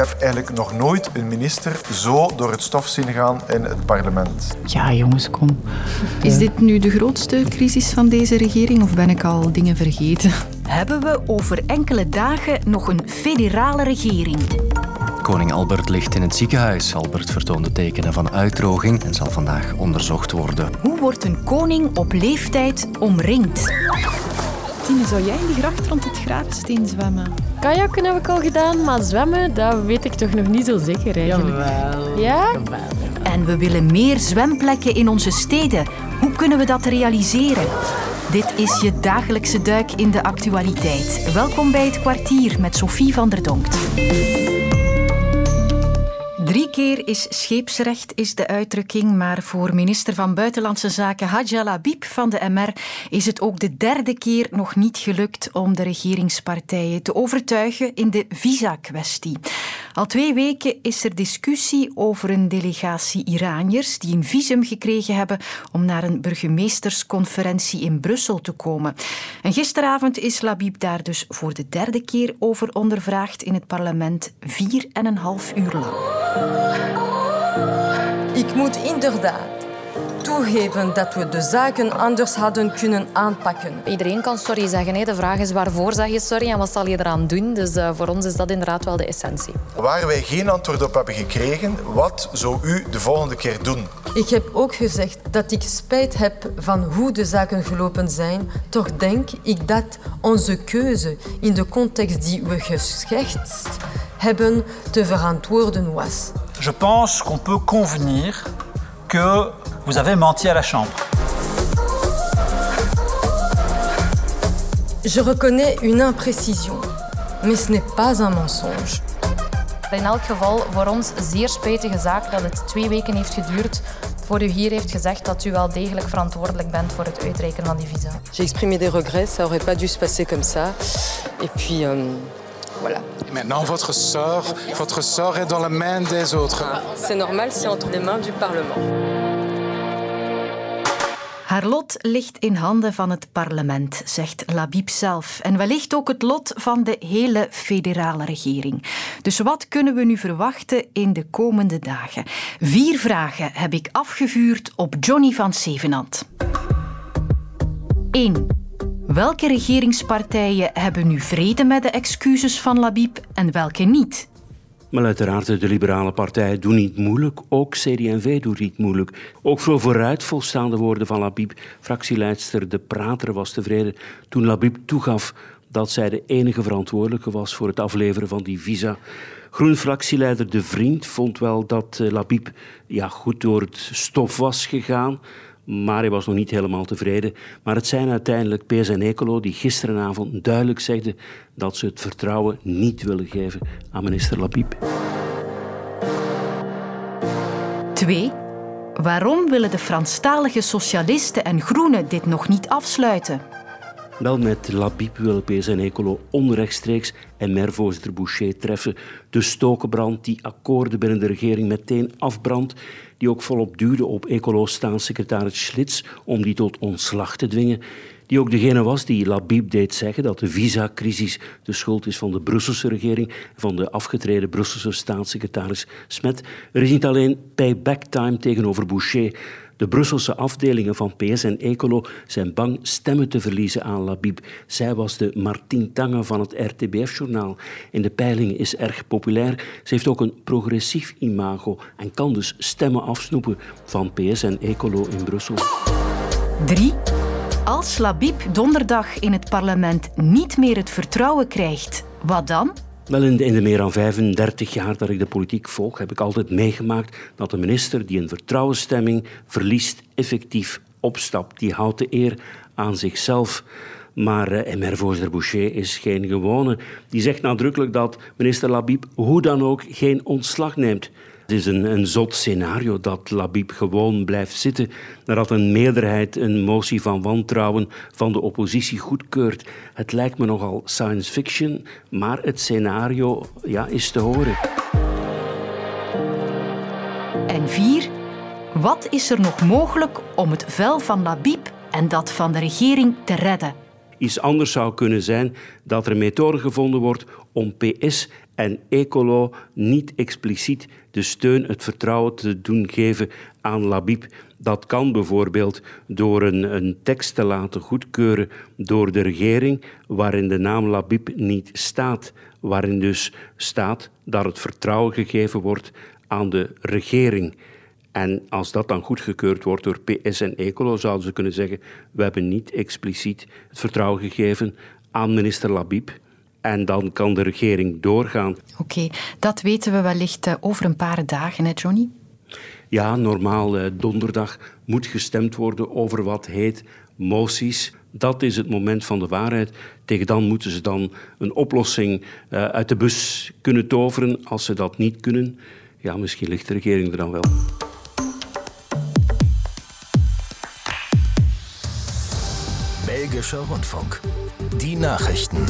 heb eigenlijk nog nooit een minister zo door het stof zien gaan in het parlement. Ja, jongens, kom. Is dit nu de grootste crisis van deze regering of ben ik al dingen vergeten? Hebben we over enkele dagen nog een federale regering? Koning Albert ligt in het ziekenhuis. Albert vertoonde tekenen van uitdroging en zal vandaag onderzocht worden. Hoe wordt een koning op leeftijd omringd? Zou jij in de gracht rond het Graafsteen zwemmen? Kajakken heb ik al gedaan, maar zwemmen, dat weet ik toch nog niet zo zeker eigenlijk. Jawel. Ja? En we willen meer zwemplekken in onze steden. Hoe kunnen we dat realiseren? Dit is je dagelijkse duik in de actualiteit. Welkom bij het kwartier met Sophie van der Donkt. Drie keer is scheepsrecht, is de uitdrukking. Maar voor minister van Buitenlandse Zaken Hadja Labib van de MR is het ook de derde keer nog niet gelukt om de regeringspartijen te overtuigen in de visa-kwestie. Al twee weken is er discussie over een delegatie Iraniërs die een visum gekregen hebben om naar een burgemeestersconferentie in Brussel te komen. En gisteravond is Labib daar dus voor de derde keer over ondervraagd in het parlement, vier en een half uur lang. Ik moet inderdaad toegeven dat we de zaken anders hadden kunnen aanpakken. Iedereen kan sorry zeggen. Hè. De vraag is waarvoor zeg je sorry en wat zal je eraan doen. Dus uh, voor ons is dat inderdaad wel de essentie. Waar wij geen antwoord op hebben gekregen, wat zou u de volgende keer doen? Ik heb ook gezegd dat ik spijt heb van hoe de zaken gelopen zijn. Toch denk ik dat onze keuze in de context die we geschetst hebben te verantwoorden was. Je pense qu'on peut convenir que vous avez menti à la Chambre. Je reconnais une imprécision, mais ce n'est pas un mensonge. In elk geval voor ons zeer spijtige zaak dat het twee weken heeft geduurd voor u hier heeft gezegd dat u wel degelijk verantwoordelijk bent voor het uitreiken van die visa. J'ai exprimé des regrets, ça aurait pas dû se passer comme ça. Et puis, euh, voilà. Et maintenant, votre sort, votre sort est dans la main des autres. C'est normal, c'est entre les mains du Parlement. Haar lot ligt in handen van het parlement, zegt Labib zelf. En wellicht ook het lot van de hele federale regering. Dus wat kunnen we nu verwachten in de komende dagen? Vier vragen heb ik afgevuurd op Johnny van Zevenand. 1. Welke regeringspartijen hebben nu vrede met de excuses van Labib en welke niet? Maar uiteraard, de liberale partijen doen niet moeilijk. Ook CD&V doet niet moeilijk. Ook voor vooruit volstaande woorden van Labib. Fractieleidster De Prater was tevreden toen Labib toegaf dat zij de enige verantwoordelijke was voor het afleveren van die visa. Groen-fractieleider De Vriend vond wel dat eh, Labib ja, goed door het stof was gegaan maar hij was nog niet helemaal tevreden. Maar het zijn uiteindelijk PS en Ecolo die gisterenavond duidelijk zegden dat ze het vertrouwen niet willen geven aan minister Labib. 2. Waarom willen de Franstalige socialisten en groenen dit nog niet afsluiten? Wel met Labib willen PS en Ecolo onrechtstreeks en mervoorzitter Boucher treffen. De stokenbrand die akkoorden binnen de regering meteen afbrandt die ook volop duwde op ecolo-staatssecretaris Schlitz om die tot ontslag te dwingen. Die ook degene was die Labib deed zeggen dat de visacrisis de schuld is van de Brusselse regering, van de afgetreden Brusselse staatssecretaris Smet. Er is niet alleen payback time tegenover Boucher. De Brusselse afdelingen van PS en Ecolo zijn bang stemmen te verliezen aan Labib. Zij was de Martin Tange van het RTBF-journaal. In de peiling is erg populair. Ze heeft ook een progressief imago en kan dus stemmen afsnoepen van PS en Ecolo in Brussel. 3. Als Labib donderdag in het parlement niet meer het vertrouwen krijgt, wat dan? Wel, in de, in de, meer dan 35 jaar dat ik de politiek volg, heb ik altijd meegemaakt dat de minister die een vertrouwensstemming verliest, effectief opstapt. Die houdt de eer aan zichzelf. Maar eh, MR-voorzitter Boucher is geen gewone. Die zegt nadrukkelijk dat minister Labib hoe dan ook geen ontslag neemt. Het is een, een zot scenario dat Labib gewoon blijft zitten nadat een meerderheid een motie van wantrouwen van de oppositie goedkeurt. Het lijkt me nogal science fiction, maar het scenario ja, is te horen. En vier, wat is er nog mogelijk om het vel van Labib en dat van de regering te redden? Iets anders zou kunnen zijn dat er een methode gevonden wordt om PS en Ecolo niet expliciet de steun, het vertrouwen te doen geven aan Labib. Dat kan bijvoorbeeld door een, een tekst te laten goedkeuren door de regering waarin de naam Labib niet staat. Waarin dus staat dat het vertrouwen gegeven wordt aan de regering. En als dat dan goedgekeurd wordt door PS en Ecolo, zouden ze kunnen zeggen: we hebben niet expliciet het vertrouwen gegeven aan minister Labib. En dan kan de regering doorgaan. Oké, dat weten we wellicht eh, over een paar dagen, hè, Johnny? Ja, normaal eh, donderdag moet gestemd worden over wat heet moties. Dat is het moment van de waarheid. Tegen dan moeten ze dan een oplossing uh, uit de bus kunnen toveren. Als ze dat niet kunnen, ja, misschien ligt de regering er dan wel. Belgischer Rundfunk. Die Nachrichten.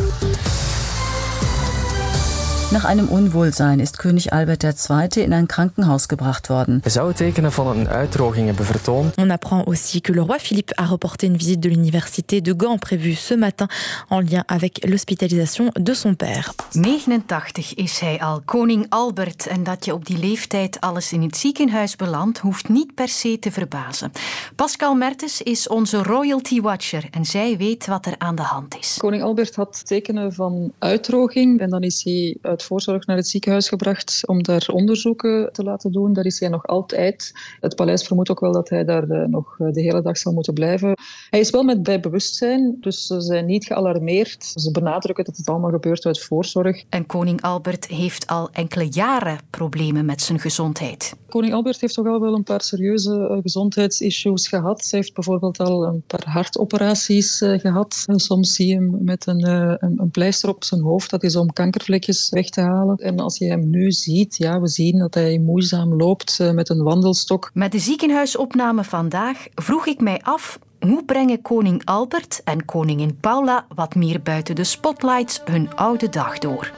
Nach einem Unwohlsein ist König Albert II. in ein Krankenhaus gebracht worden. Er zou tekenen van een uitdroging hebben vertoond. On apprend aussi que le roi Philippe a reporté une visite de l'université de Gand prévue ce matin en lien avec l'hospitalisation de son père. 89 is hij al, koning Albert. En dat je op die leeftijd alles in het ziekenhuis belandt, hoeft niet per se te verbazen. Pascal Mertens is onze royalty watcher en zij weet wat er aan de hand is. Koning Albert had tekenen van uitdroging en dan is hij uit voorzorg naar het ziekenhuis gebracht om daar onderzoeken te laten doen. Daar is hij nog altijd. Het paleis vermoedt ook wel dat hij daar eh, nog eh, de hele dag zal moeten blijven. Hij is wel met bij bewustzijn, dus ze zijn niet gealarmeerd. Ze benadrukken dat het allemaal gebeurt uit voorzorg. En koning Albert heeft al enkele jaren problemen met zijn gezondheid. Koning Albert heeft toch al wel een paar serieuze eh, gezondheidsissues gehad. Hij heeft bijvoorbeeld al een paar hartoperaties gehad. En soms zie je hem met een, een, een pleister op zijn hoofd. Dat is om kankervlekjes weg te halen. En als je hem nu ziet, ja, we zien dat hij moeizaam loopt eh, met een wandelstok. Met de ziekenhuisopname vandaag vroeg ik mij af hoe brengen koning Albert en koningin Paula wat meer buiten de spotlights hun oude dag door?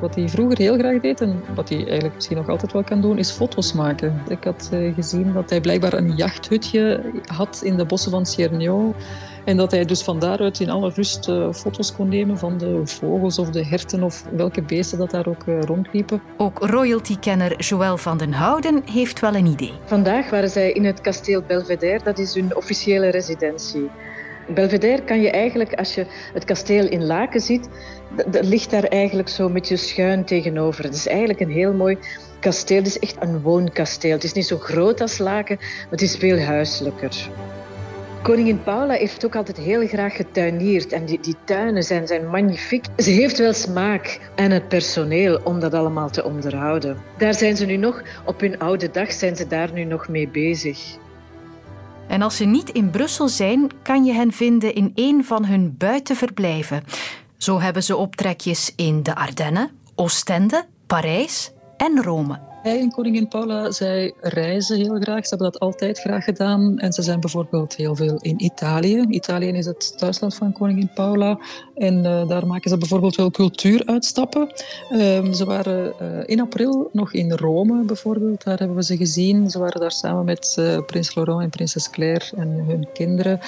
Wat hij vroeger heel graag deed en wat hij eigenlijk misschien nog altijd wel kan doen, is foto's maken. Ik had eh, gezien dat hij blijkbaar een jachthutje had in de bossen van Cernio. En dat hij dus van daaruit in alle rust uh, foto's kon nemen van de vogels of de herten of welke beesten dat daar ook uh, rondliepen. Ook royalty-kenner Joël van den Houden heeft wel een idee. Vandaag waren zij in het kasteel Belvedere, dat is hun officiële residentie. Belvedere kan je eigenlijk, als je het kasteel in Laken ziet, dat ligt daar eigenlijk zo met je schuin tegenover. Het is eigenlijk een heel mooi kasteel. Het is echt een woonkasteel. Het is niet zo groot als Laken, maar het is veel huiselijker. Koningin Paula heeft ook altijd heel graag getuineerd en die, die tuinen zijn, zijn magnifiek. Ze heeft wel smaak en het personeel om dat allemaal te onderhouden. Daar zijn ze nu nog, op hun oude dag zijn ze daar nu nog mee bezig. En als ze niet in Brussel zijn, kan je hen vinden in een van hun buitenverblijven. Zo hebben ze optrekjes in de Ardennen, Oostende, Parijs en Rome. Hij en koningin Paula, zij reizen heel graag. Ze hebben dat altijd graag gedaan. En ze zijn bijvoorbeeld heel veel in Italië. Italië is het thuisland van koningin Paula. En uh, daar maken ze bijvoorbeeld wel cultuuruitstappen. Um, ze waren uh, in april nog in Rome bijvoorbeeld. Daar hebben we ze gezien. Ze waren daar samen met uh, prins Laurent en prinses Claire en hun kinderen.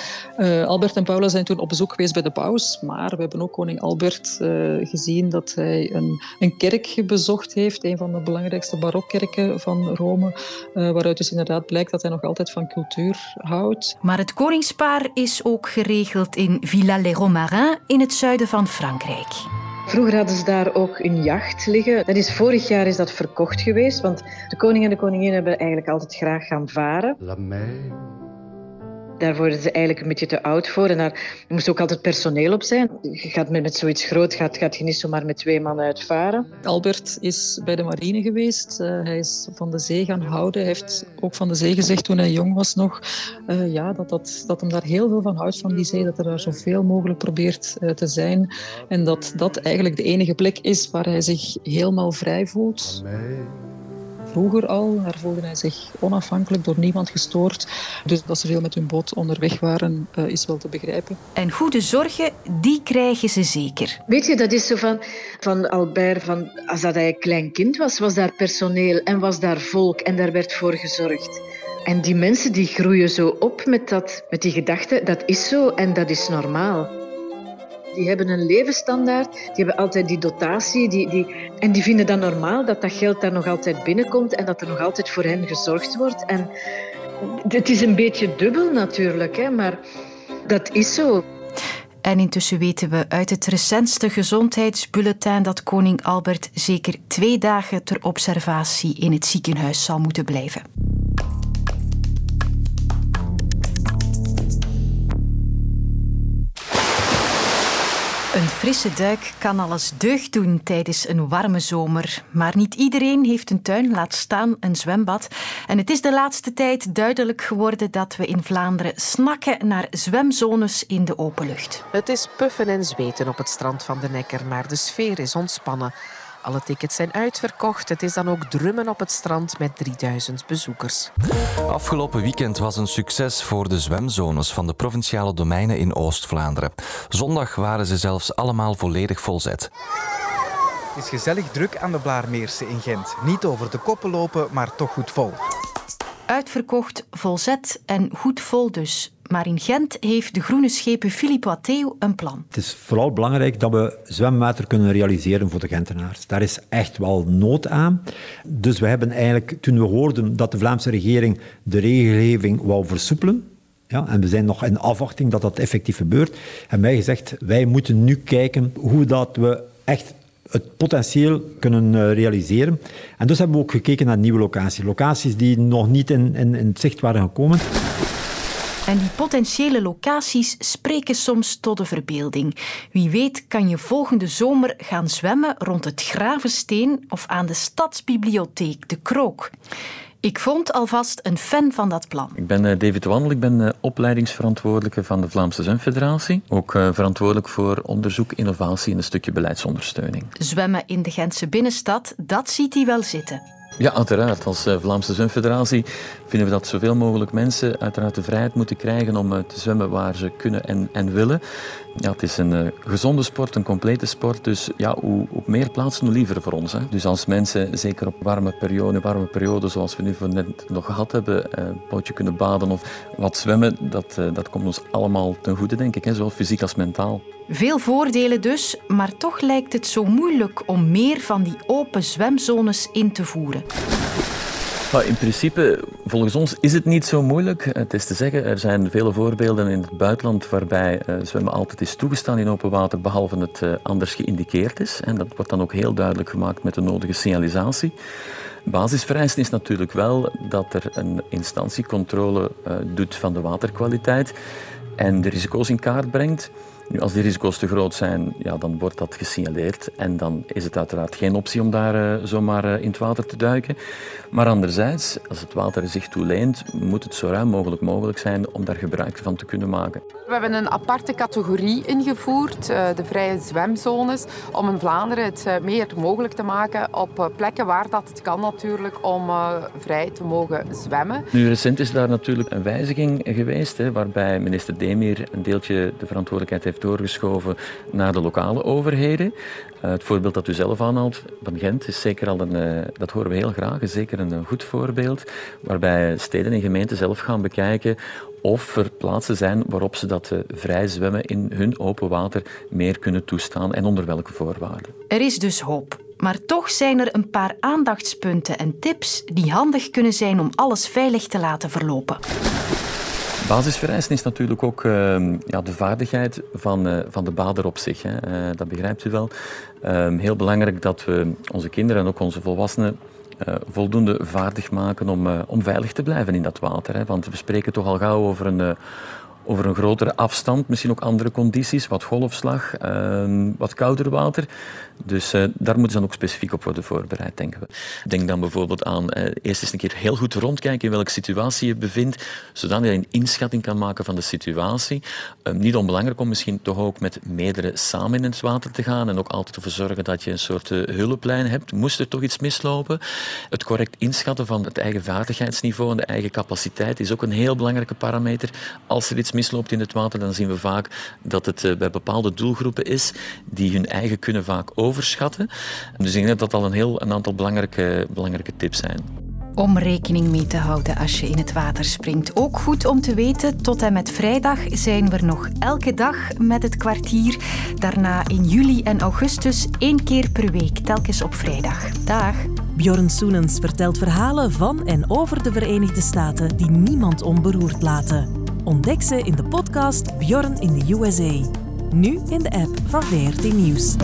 Albert en Paula zijn toen op bezoek geweest bij de paus. Maar we hebben ook koning Albert gezien dat hij een, een kerk bezocht heeft. Een van de belangrijkste barokkerken van Rome. waaruit dus inderdaad blijkt dat hij nog altijd van cultuur houdt. Maar het koningspaar is ook geregeld in Villa Les Romarins in het zuiden van Frankrijk. Vroeger hadden ze daar ook een jacht liggen. Dat is, vorig jaar is dat verkocht geweest, want de koning en de koningin hebben eigenlijk altijd graag gaan varen. La mer daar worden ze eigenlijk een beetje te oud voor. En daar moest ook altijd personeel op zijn. Je gaat met, met zoiets groot gaat, gaat je niet zomaar met twee mannen uitvaren. Albert is bij de marine geweest. Uh, hij is van de zee gaan houden. Hij heeft ook van de zee gezegd toen hij jong was nog... Uh, ja, dat, dat, dat hem daar heel veel van houdt van die zee. Dat hij daar zoveel mogelijk probeert uh, te zijn. En dat dat eigenlijk de enige plek is waar hij zich helemaal vrij voelt vroeger al. Daar voelde hij zich onafhankelijk, door niemand gestoord. Dus dat ze veel met hun boot onderweg waren, uh, is wel te begrijpen. En goede zorgen, die krijgen ze zeker. Weet je, dat is zo van, van Albert, van, als dat hij een klein kind was, was daar personeel en was daar volk en daar werd voor gezorgd. En die mensen die groeien zo op met, dat, met die gedachte, dat is zo en dat is normaal. Die hebben een levensstandaard, die hebben altijd die dotatie. Die, die, en die vinden dan normaal dat dat geld daar nog altijd binnenkomt en dat er nog altijd voor hen gezorgd wordt. En het is een beetje dubbel natuurlijk, hè, maar dat is zo. En intussen weten we uit het recentste gezondheidsbulletin dat koning Albert zeker twee dagen ter observatie in het ziekenhuis zal moeten blijven. Frisse duik kan alles deugd doen tijdens een warme zomer. Maar niet iedereen heeft een tuin, laat staan een zwembad. En het is de laatste tijd duidelijk geworden dat we in Vlaanderen snakken naar zwemzones in de open lucht. Het is puffen en zweten op het strand van de Nekker, maar de sfeer is ontspannen. Alle tickets zijn uitverkocht. Het is dan ook drummen op het strand met 3000 bezoekers. Afgelopen weekend was een succes voor de zwemzones van de provinciale domeinen in Oost-Vlaanderen. Zondag waren ze zelfs allemaal volledig volzet. Het is gezellig druk aan de Blaarmeerse in Gent. Niet over de koppen lopen, maar toch goed vol. Uitverkocht, volzet en goed vol dus. Maar in Gent heeft de groene schepen Philippe Watteau een plan. Het is vooral belangrijk dat we zwemwater kunnen realiseren voor de Gentenaars. Daar is echt wel nood aan. Dus we hebben eigenlijk, toen we hoorden dat de Vlaamse regering de regelgeving wou versoepelen, ja, en we zijn nog in afwachting dat dat effectief gebeurt, hebben wij gezegd, wij moeten nu kijken hoe dat we echt het potentieel kunnen eh, realiseren. En dus hebben we ook gekeken naar nieuwe locaties. Locaties die nog niet in, in, in het zicht waren gekomen. En die potentiële locaties spreken soms tot de verbeelding. Wie weet kan je volgende zomer gaan zwemmen rond het Gravensteen of aan de Stadsbibliotheek De Krook. Ik vond alvast een fan van dat plan. Ik ben eh, David Wandel, ik ben eh, opleidingsverantwoordelijke van de Vlaamse Zwemfederatie. Ook eh, verantwoordelijk voor onderzoek, innovatie en een stukje beleidsondersteuning. Zwemmen in de Gentse binnenstad, dat ziet hij wel zitten. Ja, uiteraard. Als Vlaamse Zwemfederatie vinden we dat zoveel mogelijk mensen uiteraard de vrijheid moeten krijgen om te zwemmen waar ze kunnen en, en willen. Ja, het is een uh, gezonde sport, een complete sport. Dus ja, hoe op meer plaatsen, hoe liever voor ons. Hè. Dus als mensen, zeker op warme perioden, warme perioden zoals we nu voor net nog gehad hebben, uh, een bootje kunnen baden of wat zwemmen, dat, uh, dat komt ons allemaal ten goede, denk ik. Hè, zowel fysiek als mentaal. Veel voordelen dus, maar toch lijkt het zo moeilijk om meer van die open zwemzones in te voeren. In principe, volgens ons is het niet zo moeilijk. Het is te zeggen, er zijn vele voorbeelden in het buitenland waarbij uh, zwemmen altijd is toegestaan in open water, behalve het uh, anders geïndiceerd is. En dat wordt dan ook heel duidelijk gemaakt met de nodige signalisatie. Basisvereisten is natuurlijk wel dat er een instantie controle uh, doet van de waterkwaliteit en de risico's in kaart brengt. Nu, als die risico's te groot zijn, ja, dan wordt dat gesignaleerd en dan is het uiteraard geen optie om daar uh, zomaar uh, in het water te duiken. Maar anderzijds, als het water zich toeleent, moet het zo ruim mogelijk mogelijk zijn om daar gebruik van te kunnen maken. We hebben een aparte categorie ingevoerd, uh, de vrije zwemzones, om in Vlaanderen het meer mogelijk te maken op plekken waar dat het kan natuurlijk om vrij te mogen zwemmen. Nu, recent is daar natuurlijk een wijziging geweest, hè, waarbij minister Demir een deeltje de verantwoordelijkheid heeft doorgeschoven naar de lokale overheden. Uh, het voorbeeld dat u zelf aanhaalt van Gent is zeker al een, uh, dat horen we heel graag, is zeker een, een goed voorbeeld, waarbij steden en gemeenten zelf gaan bekijken of er plaatsen zijn waarop ze dat uh, vrij zwemmen in hun open water meer kunnen toestaan en onder welke voorwaarden. Er is dus hoop. Maar toch zijn er een paar aandachtspunten en tips die handig kunnen zijn om alles veilig te laten verlopen. Basisvereisten is natuurlijk ook uh, ja, de vaardigheid van, uh, van de bader op zich. Hè. Uh, dat begrijpt u wel. Ehm, heel belangrijk dat we onze kinderen en ook onze volwassenen eh, voldoende vaardig maken om, om veilig te blijven in dat water. Hè. Want we spreken toch al gauw over een over een grotere afstand, misschien ook andere condities, wat golfslag, uh, wat kouder water. Dus uh, daar moeten ze dan ook specifiek op worden voorbereid, denken we. Denk dan bijvoorbeeld aan uh, eerst eens een keer heel goed rondkijken in welke situatie je bevindt, zodat je een inschatting kan maken van de situatie. Uh, niet onbelangrijk om misschien toch ook met meerdere samen in het water te gaan en ook altijd ervoor zorgen dat je een soort hulplijn hebt. Moest er toch iets mislopen? Het correct inschatten van het eigen vaardigheidsniveau en de eigen capaciteit is ook een heel belangrijke parameter. Als er iets misloopt in het water, dan zien we vaak dat het bij bepaalde doelgroepen is die hun eigen kunnen vaak overschatten. Dus ik denk dat dat al een heel een aantal belangrijke, belangrijke tips zijn. om rekening mee te houden als je in het water springt. Ook goed om te weten, tot en met vrijdag zijn we nog elke dag met het kwartier. Daarna in juli en augustus één keer per week, telkens op vrijdag. Dag. Bjorn Soenens vertelt verhalen van en over de Verenigde Staten die niemand onberoerd laten. Ontdek ze in de podcast Bjorn in de USA. Nu in de app van VRT Nieuws.